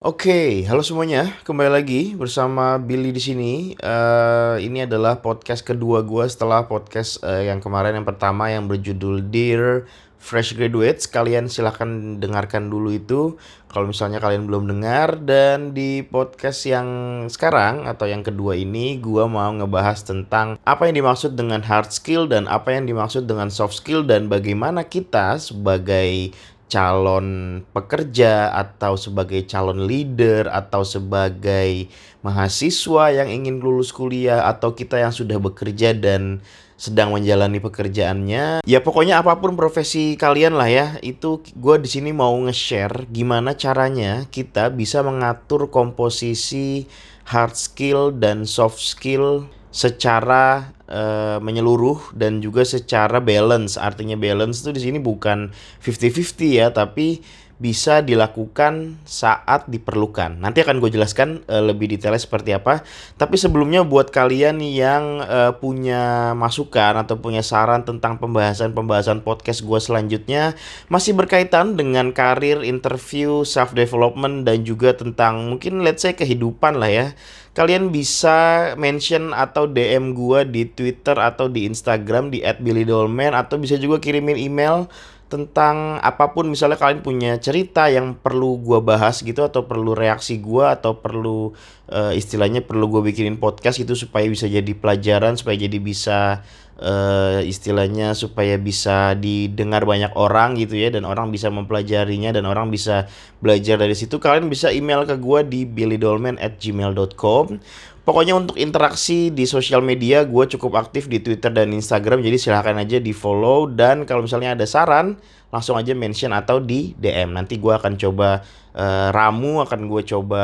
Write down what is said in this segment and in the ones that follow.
Oke, halo semuanya. Kembali lagi bersama Billy di sini. Uh, ini adalah podcast kedua gue setelah podcast uh, yang kemarin yang pertama yang berjudul Dear Fresh Graduates. Kalian silahkan dengarkan dulu itu kalau misalnya kalian belum dengar. Dan di podcast yang sekarang atau yang kedua ini gue mau ngebahas tentang apa yang dimaksud dengan hard skill dan apa yang dimaksud dengan soft skill dan bagaimana kita sebagai calon pekerja atau sebagai calon leader atau sebagai mahasiswa yang ingin lulus kuliah atau kita yang sudah bekerja dan sedang menjalani pekerjaannya. Ya pokoknya apa pun profesi kalian lah ya. Itu gue di sini mau nge-share gimana caranya kita bisa mengatur komposisi hard skill dan soft skill secara uh, menyeluruh dan juga secara balance. Artinya balance itu di sini bukan 50-50 ya, tapi bisa dilakukan saat diperlukan. Nanti akan gue jelaskan uh, lebih detailnya seperti apa. Tapi sebelumnya buat kalian yang uh, punya masukan atau punya saran tentang pembahasan-pembahasan podcast gue selanjutnya masih berkaitan dengan karir, interview, self development dan juga tentang mungkin let's say kehidupan lah ya kalian bisa mention atau DM gue di Twitter atau di Instagram di @billydolman atau bisa juga kirimin email tentang apa pun. Misalnya kalian punya cerita yang perlu gue bahas gitu atau perlu reaksi gue atau perlu uh, istilahnya perlu gue bikinin podcast gitu supaya bisa jadi pelajaran supaya jadi bisa uh, istilahnya supaya bisa didengar banyak orang gitu ya dan orang bisa mempelajarinya dan orang bisa belajar dari situ kalian bisa email ke gue di billydolman at gmail.com Pokoknya untuk interaksi di sosial media gue cukup aktif di Twitter dan Instagram jadi silahkan aja di follow dan kalau misalnya ada saran langsung aja mention atau di DM nanti gue akan coba uh, ramu akan gue coba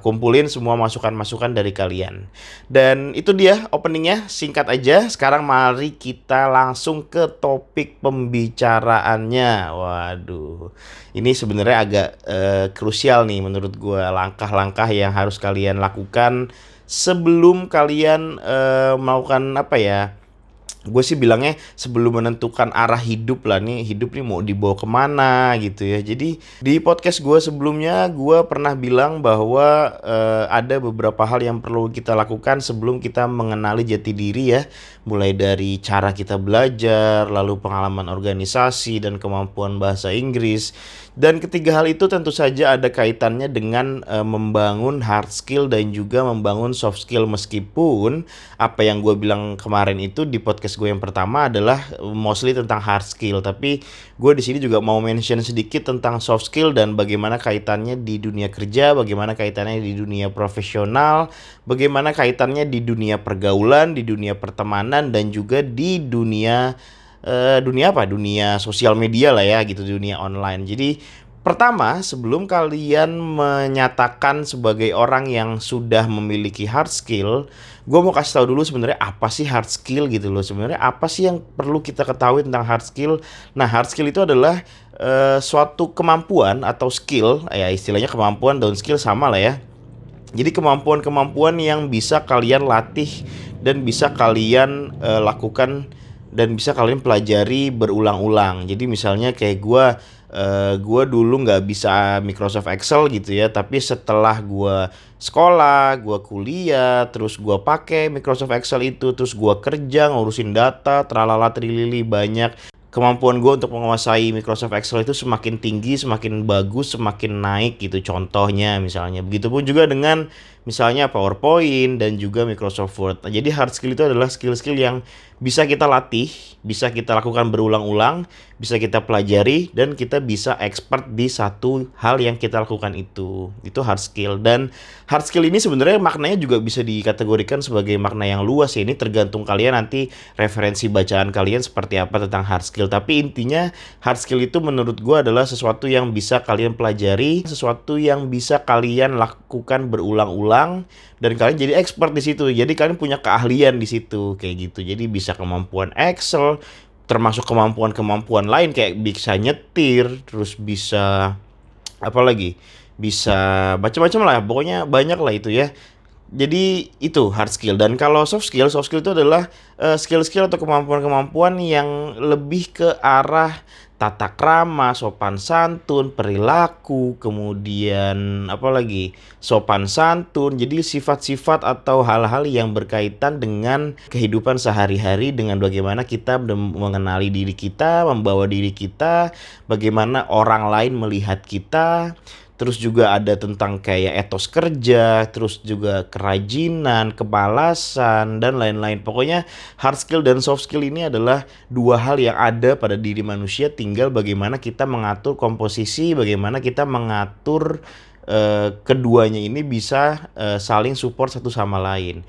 kumpulin semua masukan-masukan dari kalian. Dan itu dia openingnya singkat aja. Sekarang mari kita langsung ke topik pembicaraannya. Waduh ini sebenarnya agak uh, krusial nih menurut gue langkah-langkah yang harus kalian lakukan sebelum kalian uh, melakukan apa ya gue sih bilangnya sebelum menentukan arah hidup lah nih hidup nih mau dibawa ke mana gitu ya. Jadi di podcast gue sebelumnya gue pernah bilang bahwa uh, ada beberapa hal yang perlu kita lakukan sebelum kita mengenali jati diri ya. Mulai dari cara kita belajar lalu pengalaman organisasi dan kemampuan bahasa Inggris dan ketiga hal itu tentu saja ada kaitannya dengan uh, membangun hard skill dan juga membangun soft skill. Meskipun apa yang gue bilang kemarin itu di podcast gue yang pertama adalah mostly tentang hard skill. Tapi gue di sini juga mau mention sedikit tentang soft skill dan bagaimana kaitannya di dunia kerja, bagaimana kaitannya di dunia profesional, bagaimana kaitannya di dunia pergaulan, di dunia pertemanan dan juga di dunia uh, dunia apa? Dunia sosial media lah ya gitu, dunia online. Jadi pertama, sebelum kalian menyatakan sebagai orang yang sudah memiliki hard skill, gue mau kasih tahu dulu sebenarnya apa sih hard skill gitu loh. Sebenarnya apa sih yang perlu kita ketahui tentang hard skill? Nah, hard skill itu adalah uh, suatu kemampuan atau skill, ya istilahnya kemampuan dan skill sama lah ya. Jadi kemampuan-kemampuan yang bisa kalian latih dan bisa kalian uh, lakukan dan bisa kalian pelajari berulang-ulang. Jadi misalnya kayak gue, uh, gue dulu nggak bisa Microsoft Excel gitu ya, tapi setelah gue sekolah, gue kuliah, terus gue pakai Microsoft Excel itu, terus gue kerja ngurusin data, tralala trilili banyak kemampuan gue untuk menguasai Microsoft Excel itu semakin tinggi, semakin bagus, semakin naik gitu contohnya misalnya. Begitupun juga dengan misalnya PowerPoint dan juga Microsoft Word. Nah, jadi hard skill itu adalah skill-skill yang bisa kita latih, bisa kita lakukan berulang-ulang, bisa kita pelajari dan kita bisa expert di satu hal yang kita lakukan itu. Itu hard skill dan hard skill ini sebenarnya maknanya juga bisa dikategorikan sebagai makna yang luas ya. Ini tergantung kalian nanti referensi bacaan kalian seperti apa tentang hard skill. Tapi intinya hard skill itu menurut gue adalah sesuatu yang bisa kalian pelajari, sesuatu yang bisa kalian lakukan berulang-ulang dan kalian jadi expert di situ. Jadi kalian punya keahlian di situ kayak gitu. Jadi bisa kemampuan Excel, termasuk kemampuan-kemampuan lain kayak bisa nyetir, terus bisa apa lagi? Bisa macam-macam lah. Pokoknya banyak lah itu ya. Jadi itu hard skill dan kalau soft skill, soft skill itu adalah skill skill-skill atau kemampuan-kemampuan yang lebih ke arah tata krama, sopan santun, perilaku, kemudian apa lagi? sopan santun. Jadi sifat-sifat atau hal-hal yang berkaitan dengan kehidupan sehari-hari dengan bagaimana kita mengenali diri kita, membawa diri kita, bagaimana orang lain melihat kita terus juga ada tentang kayak etos kerja, terus juga kerajinan, kemalasan dan lain-lain. Pokoknya hard skill dan soft skill ini adalah dua hal yang ada pada diri manusia tinggal bagaimana kita mengatur komposisi, bagaimana kita mengatur uh, keduanya ini bisa uh, saling support satu sama lain.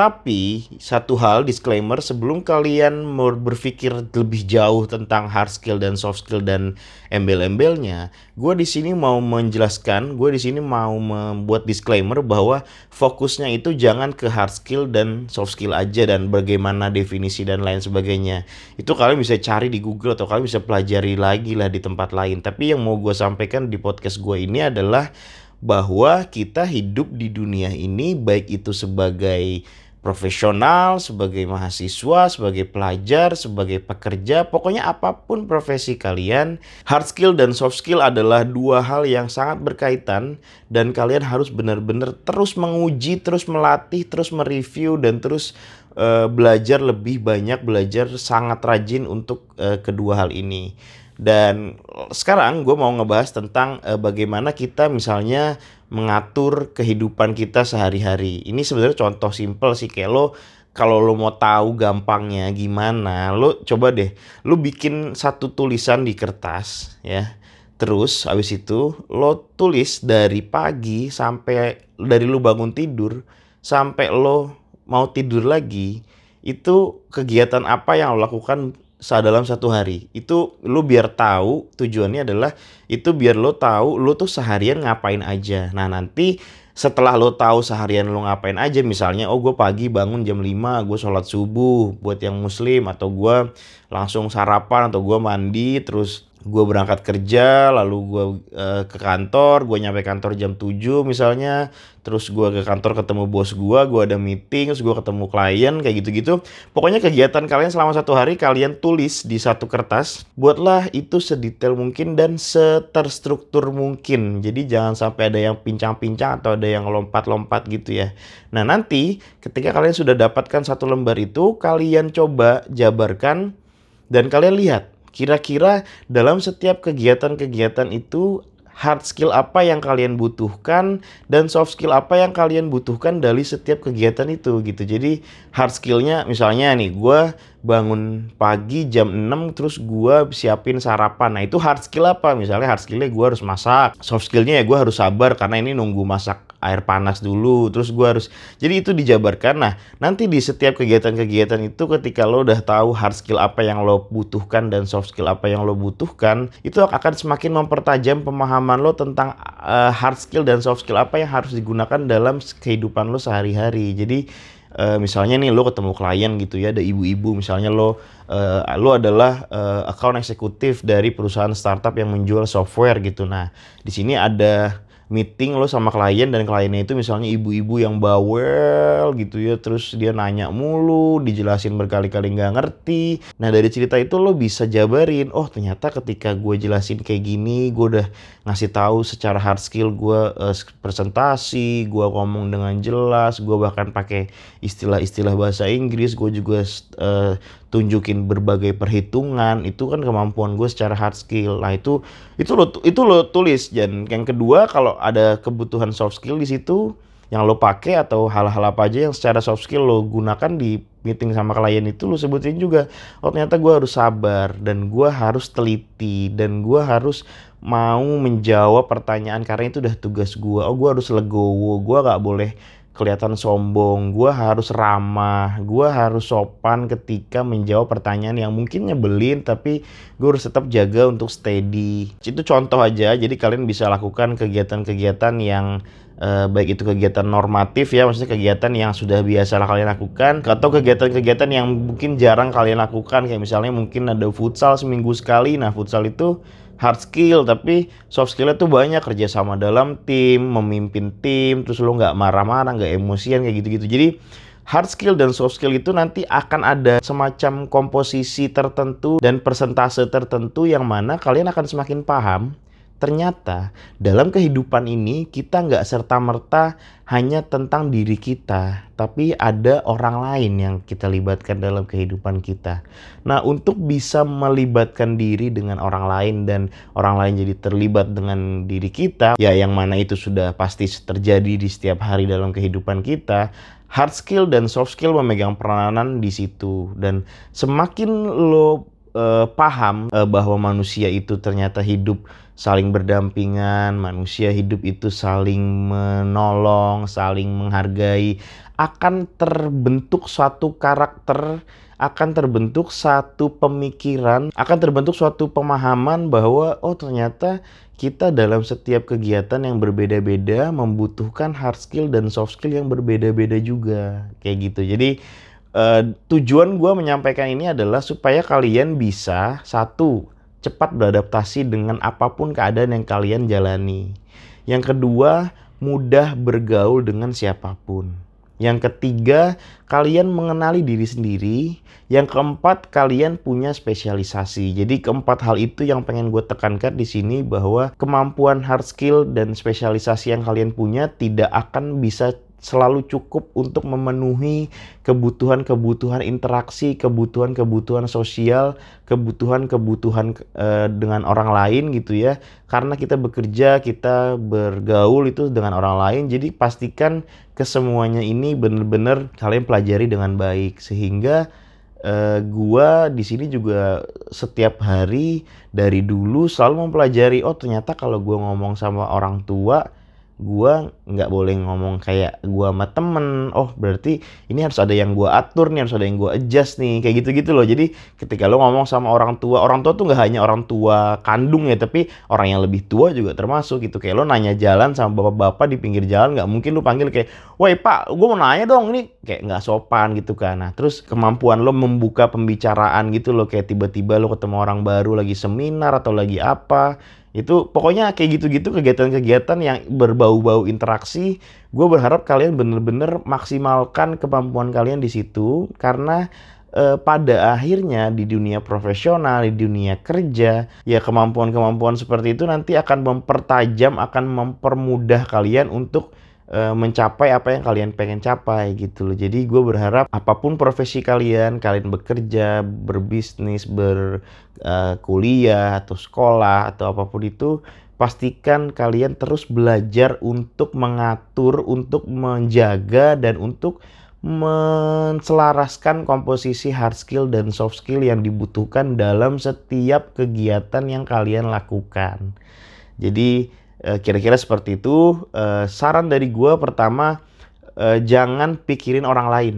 Tapi satu hal disclaimer sebelum kalian berpikir lebih jauh tentang hard skill dan soft skill dan embel-embelnya, gue di sini mau menjelaskan, gue di sini mau membuat disclaimer bahwa fokusnya itu jangan ke hard skill dan soft skill aja dan bagaimana definisi dan lain sebagainya. Itu kalian bisa cari di Google atau kalian bisa pelajari lagi lah di tempat lain. Tapi yang mau gue sampaikan di podcast gue ini adalah bahwa kita hidup di dunia ini baik itu sebagai profesional, sebagai mahasiswa, sebagai pelajar, sebagai pekerja, pokoknya apa pun profesi kalian, hard skill dan soft skill adalah dua hal yang sangat berkaitan dan kalian harus benar-benar terus menguji, terus melatih, terus mereview dan terus uh, belajar lebih banyak, belajar sangat rajin untuk uh, kedua hal ini. Dan sekarang gue mau ngebahas tentang uh, bagaimana kita misalnya mengatur kehidupan kita sehari-hari. Ini sebenarnya contoh simpel sih kayak lo kalau lo mau tahu gampangnya gimana, lo coba deh, lo bikin satu tulisan di kertas ya. Terus habis itu lo tulis dari pagi sampai dari lo bangun tidur sampai lo mau tidur lagi itu kegiatan apa yang lo lakukan dalam satu hari. Itu lu biar tahu tujuannya adalah itu biar lo tahu lu tuh seharian ngapain aja. Nah nanti setelah lo tahu seharian lo ngapain aja misalnya oh gue pagi bangun jam 5 gue sholat subuh buat yang muslim atau gue langsung sarapan atau gue mandi terus gue berangkat kerja lalu gue uh, ke kantor gue nyampe kantor jam 7 misalnya. Terus gue ke kantor ketemu bos gue gue ada meeting terus gue ketemu klien kayak gitu-gitu. Pokoknya kegiatan kalian selama satu hari kalian tulis di satu kertas. Buatlah itu sedetail mungkin dan seterstruktur mungkin. Jadi jangan sampai ada yang pincang-pincang atau ada yang lompat-lompat gitu ya. Nah nanti ketika kalian sudah dapatkan satu lembar itu kalian coba jabarkan dan kalian lihat Kira-kira dalam setiap kegiatan-kegiatan itu hard skill apa yang kalian butuhkan dan soft skill apa yang kalian butuhkan dari setiap kegiatan itu gitu. Jadi hard skillnya misalnya nih gue bangun pagi jam 6 terus gue siapin sarapan. Nah itu hard skill apa? Misalnya hard skillnya gue harus masak. Soft skillnya ya gue harus sabar karena ini nunggu masak air panas dulu terus gue harus jadi itu dijabarkan nah nanti di setiap kegiatan-kegiatan itu ketika lo udah tahu hard skill apa yang lo butuhkan dan soft skill apa yang lo butuhkan itu akan semakin mempertajam pemahaman lo tentang uh, hard skill dan soft skill apa yang harus digunakan dalam kehidupan lo sehari-hari jadi Uh, misalnya nih lo ketemu klien gitu ya ada ibu-ibu. Misalnya lo uh, lo adalah uh, account eksekutif dari perusahaan startup yang menjual software gitu. Nah di sini ada meeting lo sama klien dan kliennya itu misalnya ibu-ibu yang bawel gitu ya terus dia nanya mulu dijelasin berkali-kali nggak ngerti. Nah dari cerita itu lo bisa jabarin oh ternyata ketika gue jelasin kayak gini gue udah ngasih tahu secara hard skill gue uh, presentasi gue ngomong dengan jelas gue bahkan pakai istilah-istilah bahasa Inggris gue juga uh, tunjukin berbagai perhitungan. Itu kan kemampuan gue secara hard skill. Nah itu itu lo itu lo tulis. Dan yang kedua kalau ada kebutuhan soft skill di situ yang lo pakai atau hal-hal apa aja yang secara soft skill lo gunakan di meeting sama klien itu lo sebutin juga oh ternyata gue harus sabar dan gue harus teliti dan gue harus mau menjawab pertanyaan karena itu udah tugas gue oh gue harus legowo gue gak boleh kelihatan sombong, gue harus ramah, gue harus sopan ketika menjawab pertanyaan yang mungkin nyebelin tapi gue harus tetap jaga untuk steady. Itu contoh aja, jadi kalian bisa lakukan kegiatan-kegiatan yang eh, baik itu kegiatan normatif ya, maksudnya kegiatan yang sudah biasa kalian lakukan atau kegiatan-kegiatan yang mungkin jarang kalian lakukan kayak misalnya mungkin ada futsal seminggu sekali. Nah, futsal itu hard skill tapi soft skillnya tuh banyak. Kerja sama dalam tim memimpin tim terus lo nggak marah-marah nggak emosian kayak gitu-gitu. Jadi hard skill dan soft skill itu nanti akan ada semacam komposisi tertentu dan persentase tertentu yang mana kalian akan semakin paham ternyata dalam kehidupan ini kita nggak serta-merta hanya tentang diri kita, tapi ada orang lain yang kita libatkan dalam kehidupan kita. Nah, untuk bisa melibatkan diri dengan orang lain dan orang lain jadi terlibat dengan diri kita, ya yang mana itu sudah pasti terjadi di setiap hari dalam kehidupan kita, hard skill dan soft skill memegang peranan di situ dan semakin lo uh, paham uh, bahwa manusia itu ternyata hidup saling berdampingan, manusia hidup itu saling menolong, saling menghargai, akan terbentuk suatu karakter, akan terbentuk satu pemikiran, akan terbentuk suatu pemahaman bahwa oh ternyata kita dalam setiap kegiatan yang berbeda-beda membutuhkan hard skill dan soft skill yang berbeda-beda juga kayak gitu. Jadi uh, tujuan gue menyampaikan ini adalah supaya kalian bisa satu cepat beradaptasi dengan apa pun keadaan yang kalian jalani. Yang kedua, mudah bergaul dengan siapa pun. Yang ketiga, kalian mengenali diri sendiri. Yang keempat, kalian punya spesialisasi. Jadi keempat hal itu yang pengen gue tekankan di sini bahwa kemampuan hard skill dan spesialisasi yang kalian punya tidak akan bisa selalu cukup untuk memenuhi kebutuhan-kebutuhan interaksi, kebutuhan-kebutuhan sosial, kebutuhan-kebutuhan e, dengan orang lain gitu ya. Karena kita bekerja, kita bergaul itu dengan orang lain, jadi pastikan kesemuanya ini benar-benar kalian pelajari dengan baik sehingga e, gua di sini juga setiap hari dari dulu selalu mempelajari oh ternyata kalau gua ngomong sama orang tua gua nggak boleh ngomong kayak gua sama temen. Oh berarti ini harus ada yang gua atur nih harus ada yang gua adjust nih kayak gitu-gitu loh. Jadi ketika lo ngomong sama orang tua orang tua tuh nggak hanya orang tua kandung ya tapi orang yang lebih tua juga termasuk gitu. Kayak lo nanya jalan sama bapak-bapak di pinggir jalan nggak mungkin lo panggil kayak woi pak gua mau nanya dong. Ini kayak nggak sopan gitu kan. Nah terus kemampuan lo membuka pembicaraan gitu loh kayak tiba-tiba lo ketemu orang baru lagi seminar atau lagi apa itu pokoknya kayak gitu-gitu kegiatan-kegiatan yang berbau-bau interaksi. Gue berharap kalian bener-bener maksimalkan kemampuan kalian di situ. Karena eh, pada akhirnya di dunia profesional di dunia kerja ya kemampuan-kemampuan seperti itu nanti akan mempertajam akan mempermudah kalian untuk uh, mencapai apa yang kalian pengen capai gitu loh. Jadi gue berharap apa pun profesi kalian, kalian bekerja, berbisnis, berkuliah uh, atau sekolah atau apa pun itu, pastikan kalian terus belajar untuk mengatur, untuk menjaga dan untuk menselaraskan komposisi hard skill dan soft skill yang dibutuhkan dalam setiap kegiatan yang kalian lakukan. Jadi Eh, kira-kira seperti itu. Uh, saran dari gue pertama, uh, jangan pikirin orang lain,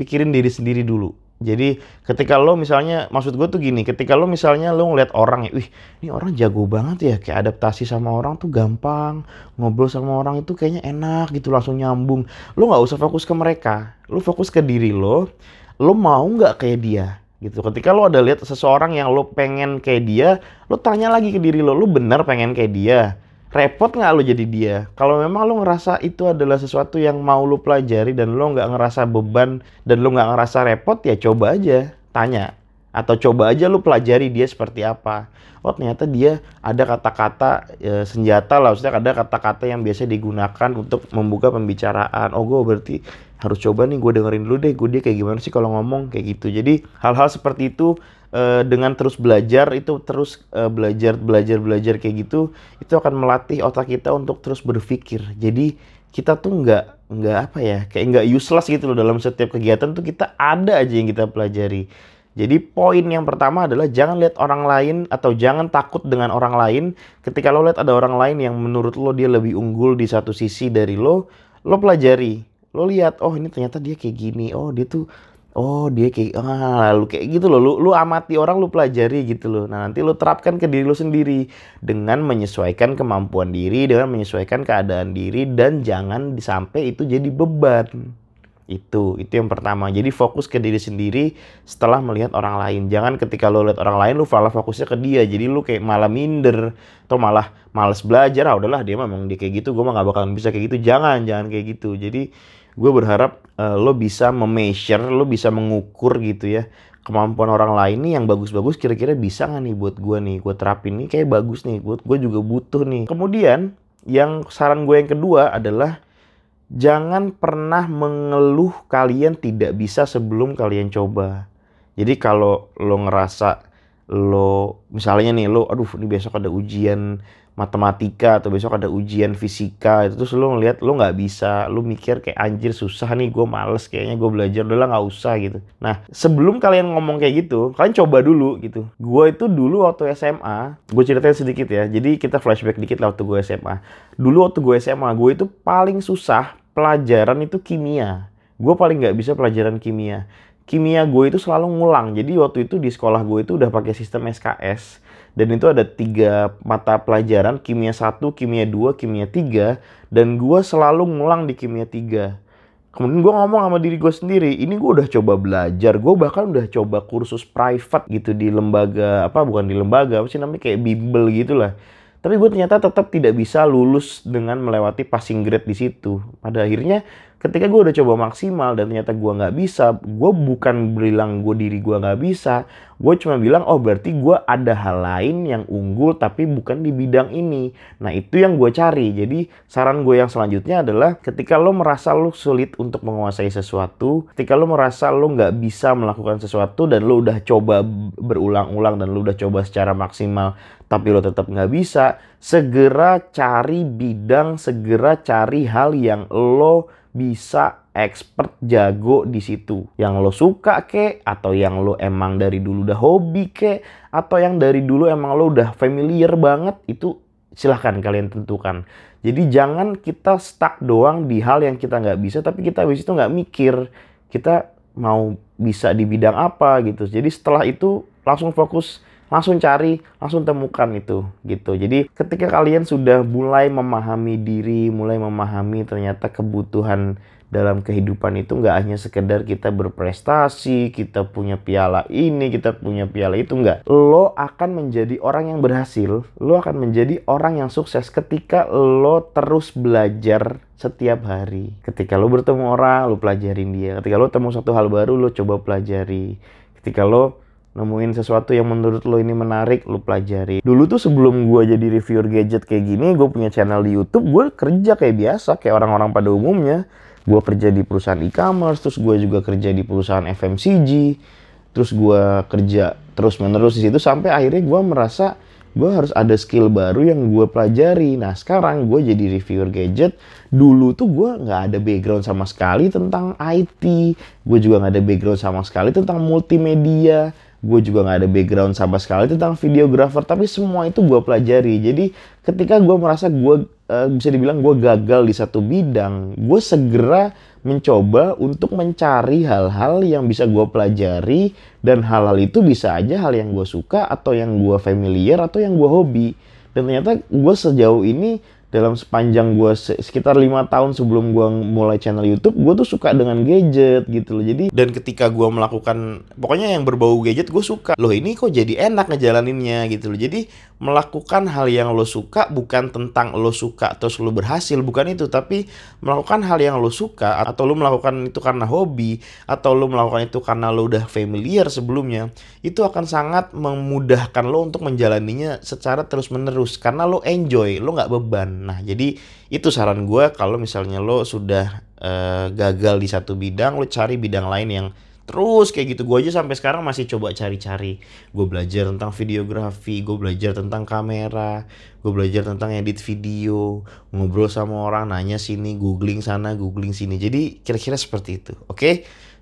pikirin diri sendiri dulu. Jadi ketika lo misalnya, maksud gue tuh gini, ketika lo misalnya lo ngeliat orang ya, wih ini orang jago banget ya, kayak adaptasi sama orang tuh gampang, ngobrol sama orang itu kayaknya enak gitu, langsung nyambung. Lo nggak usah fokus ke mereka, lo fokus ke diri lo, lo mau nggak kayak dia gitu. Ketika lo ada lihat seseorang yang lo pengen kayak dia, lo tanya lagi ke diri lo, lo bener pengen kayak dia repot nggak lo jadi dia? Kalau memang lo ngerasa itu adalah sesuatu yang mau lo pelajari dan lo nggak ngerasa beban dan lo nggak ngerasa repot ya coba aja tanya atau coba aja lo pelajari dia seperti apa. Oh ternyata dia ada kata-kata e, senjata lah, maksudnya ada kata-kata yang biasa digunakan untuk membuka pembicaraan. Oh gue berarti harus coba nih gue dengerin dulu deh, gue dia kayak gimana sih kalau ngomong kayak gitu. Jadi hal-hal seperti itu uh, dengan terus belajar itu terus uh, belajar belajar belajar kayak gitu itu akan melatih otak kita untuk terus berpikir. Jadi kita tuh nggak nggak apa ya kayak nggak useless gitu loh dalam setiap kegiatan tuh kita ada aja yang kita pelajari. Jadi poin yang pertama adalah jangan lihat orang lain atau jangan takut dengan orang lain. Ketika lo lihat ada orang lain yang menurut lo dia lebih unggul di satu sisi dari lo lo pelajari. Lo lihat oh ini ternyata dia kayak gini. Oh dia tuh Oh dia kayak ah, lalu kayak gitu loh. Lu, lu amati orang lu pelajari gitu loh. Nah nanti lu terapkan ke diri lu sendiri dengan menyesuaikan kemampuan diri, dengan menyesuaikan keadaan diri dan jangan sampai itu jadi beban. Itu itu yang pertama. Jadi fokus ke diri sendiri setelah melihat orang lain. Jangan ketika lu lihat orang lain lu malah fokusnya ke dia. Jadi lu kayak malah minder atau malah males belajar. Ah udahlah dia memang dia kayak gitu, gue mah gak bakalan bisa kayak gitu. Jangan jangan kayak gitu. Jadi gue berharap uh, lo bisa memeasure, lo bisa mengukur gitu ya kemampuan orang lain nih yang bagus-bagus kira-kira bisa nggak nih buat gue nih gue terapin nih kayak bagus nih buat gue juga butuh nih. Kemudian yang saran gue yang kedua adalah jangan pernah mengeluh kalian tidak bisa sebelum kalian coba. Jadi kalau lo ngerasa lo misalnya nih lo aduh ini besok ada ujian matematika atau besok ada ujian fisika itu terus lo ngeliat lo nggak bisa. Lo mikir kayak anjir susah nih gue males kayaknya gue belajar udah lah nggak usah gitu. Nah sebelum kalian ngomong kayak gitu kalian coba dulu gitu. Gue itu dulu waktu SMA gue ceritain sedikit ya. Jadi kita flashback dikit lah waktu gue SMA dulu waktu gue SMA gue itu paling susah pelajaran itu kimia. Gue paling nggak bisa pelajaran kimia. Kimia gue itu selalu ngulang. Jadi waktu itu di sekolah gue itu udah pakai sistem SKS dan itu ada tiga mata pelajaran kimia 1, kimia 2, kimia 3 dan gue selalu ngulang di kimia 3 kemudian gue ngomong sama diri gue sendiri ini gue udah coba belajar gue bahkan udah coba kursus private gitu di lembaga apa bukan di lembaga apa sih namanya kayak bimbel gitu lah tapi gue ternyata tetap tidak bisa lulus dengan melewati passing grade di situ. Pada akhirnya ketika gue udah coba maksimal dan ternyata gue nggak bisa gue bukan bilang gue diri gue nggak bisa gue cuma bilang oh berarti gue ada hal lain yang unggul tapi bukan di bidang ini. Nah itu yang gue cari. Jadi saran gue yang selanjutnya adalah ketika lo merasa lo sulit untuk menguasai sesuatu ketika lo merasa lo nggak bisa melakukan sesuatu dan lo udah coba berulang-ulang dan lo udah coba secara maksimal tapi lo tetap nggak bisa segera cari bidang segera cari hal yang lo bisa expert jago di situ. Yang lo suka ke atau yang lo emang dari dulu udah hobi ke atau yang dari dulu emang lo udah familiar banget itu silahkan kalian tentukan. Jadi jangan kita stuck doang di hal yang kita nggak bisa tapi kita habis itu nggak mikir kita mau bisa di bidang apa gitu. Jadi setelah itu langsung fokus langsung cari, langsung temukan itu gitu. Jadi ketika kalian sudah mulai memahami diri, mulai memahami ternyata kebutuhan dalam kehidupan itu nggak hanya sekedar kita berprestasi, kita punya piala ini, kita punya piala itu nggak. Lo akan menjadi orang yang berhasil, lo akan menjadi orang yang sukses ketika lo terus belajar setiap hari. Ketika lo bertemu orang, lo pelajarin dia. Ketika lo temu satu hal baru, lo coba pelajari. Ketika lo nemuin sesuatu yang menurut lo ini menarik, lo pelajari. Dulu tuh sebelum gue jadi reviewer gadget kayak gini, gue punya channel di YouTube, gue kerja kayak biasa, kayak orang-orang pada umumnya. Gue kerja di perusahaan e-commerce, terus gue juga kerja di perusahaan FMCG, terus gue kerja terus-menerus di situ sampai akhirnya gue merasa gue harus ada skill baru yang gue pelajari. Nah sekarang gue jadi reviewer gadget. Dulu tuh gue nggak ada background sama sekali tentang IT. Gue juga nggak ada background sama sekali tentang multimedia gue juga nggak ada background sama sekali tentang videographer tapi semua itu gue pelajari. Jadi ketika gue merasa gue uh, bisa dibilang gue gagal di satu bidang gue segera mencoba untuk mencari hal-hal yang bisa gue pelajari dan hal-hal itu bisa aja hal yang gue suka atau yang gue familiar atau yang gue hobi. Dan ternyata gue sejauh ini dalam sepanjang gue sekitar lima tahun sebelum gue mulai channel YouTube, gue tuh suka dengan gadget gitu loh. Jadi dan ketika gue melakukan pokoknya yang berbau gadget gue suka. Loh ini kok jadi enak ngejalaninnya gitu loh. Jadi melakukan hal yang lo suka bukan tentang lo suka terus lo berhasil bukan itu. Tapi melakukan hal yang lo suka atau lo melakukan itu karena hobi atau lo melakukan itu karena lo udah familiar sebelumnya itu akan sangat memudahkan lo untuk menjalaninya secara terus menerus karena lo enjoy lo nggak beban. Nah jadi itu saran gue kalau misalnya lo sudah uh, gagal di satu bidang lo cari bidang lain yang Terus kayak gitu gue aja sampai sekarang masih coba cari-cari. Gue belajar tentang videografi, gue belajar tentang kamera, gue belajar tentang edit video, ngobrol sama orang, nanya sini, googling sana, googling sini. Jadi kira-kira seperti itu, oke? Okay?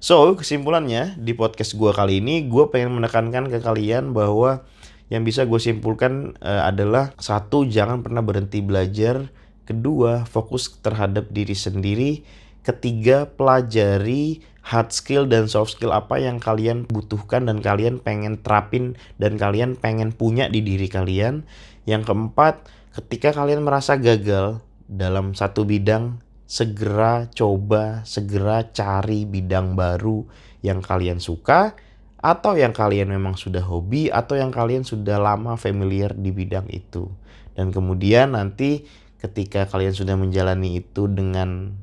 So kesimpulannya di podcast gue kali ini, gue pengen menekankan ke kalian bahwa yang bisa gue simpulkan uh, adalah satu jangan pernah berhenti belajar, kedua fokus terhadap diri sendiri, ketiga pelajari hard skill dan soft skill apa yang kalian butuhkan dan kalian pengen terapin dan kalian pengen punya di diri kalian. Yang keempat, ketika kalian merasa gagal dalam satu bidang, segera coba, segera cari bidang baru yang kalian suka atau yang kalian memang sudah hobi atau yang kalian sudah lama familiar di bidang itu. Dan kemudian nanti ketika kalian sudah menjalani itu dengan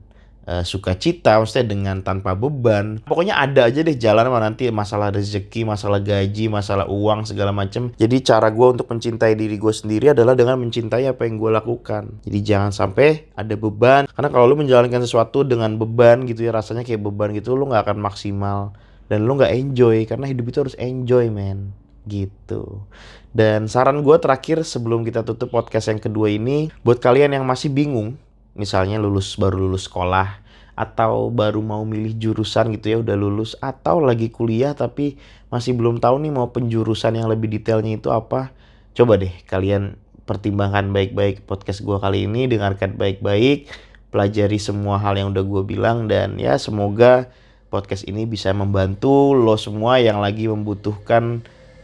uh, sukacita, maksudnya dengan tanpa beban. Pokoknya ada aja deh jalan mana nanti masalah rezeki, masalah gaji, masalah uang segala macam. Jadi cara gue untuk mencintai diri gue sendiri adalah dengan mencintai apa yang gue lakukan. Jadi jangan sampai ada beban. Karena kalau lu menjalankan sesuatu dengan beban gitu ya rasanya kayak beban gitu, lu nggak akan maksimal dan lu nggak enjoy karena hidup itu harus enjoy man gitu. Dan saran gue terakhir sebelum kita tutup podcast yang kedua ini, buat kalian yang masih bingung, misalnya lulus baru lulus sekolah atau baru mau milih jurusan gitu ya udah lulus atau lagi kuliah tapi masih belum tahu nih mau penjurusan yang lebih detailnya itu apa. Coba deh kalian pertimbangkan baik-baik podcast gue kali ini dengarkan baik-baik pelajari semua hal yang udah gue bilang dan ya semoga podcast ini bisa membantu lo semua yang lagi membutuhkan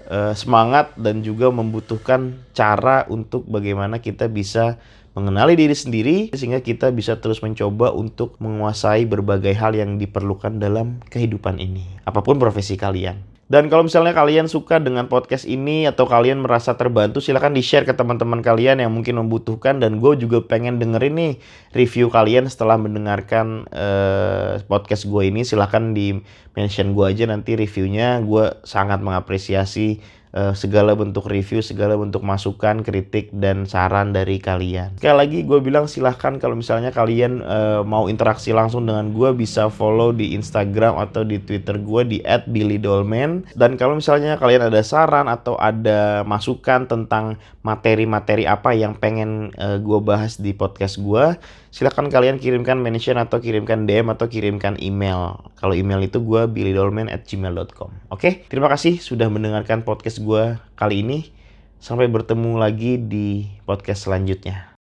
uh, semangat dan juga membutuhkan cara untuk bagaimana kita bisa mengenali diri sendiri sehingga kita bisa terus mencoba untuk menguasai berbagai hal yang diperlukan dalam kehidupan ini. Apa pun profesi kalian. Dan kalau misalnya kalian suka dengan podcast ini atau kalian merasa terbantu silahkan di-share ke teman-teman kalian yang mungkin membutuhkan dan gue juga pengen dengerin nih review kalian setelah mendengarkan uh, podcast gue ini silahkan di mention gue aja nanti reviewnya gue sangat mengapresiasi uh, segala bentuk review, segala bentuk masukan, kritik dan saran dari kalian. Sekali lagi gue bilang silahkan kalau misalnya kalian uh, mau interaksi langsung dengan gue bisa follow di Instagram atau di Twitter gue di @billydolman dan kalau misalnya kalian ada saran atau ada masukan tentang materi-materi apa yang pengen uh, gue bahas di podcast gue silahkan kalian kirimkan mention atau kirimkan DM atau kirimkan email. Kalau email itu gue billydolman at gmail.com. Oke, terima kasih sudah mendengarkan podcast gue kali ini. Sampai bertemu lagi di podcast selanjutnya.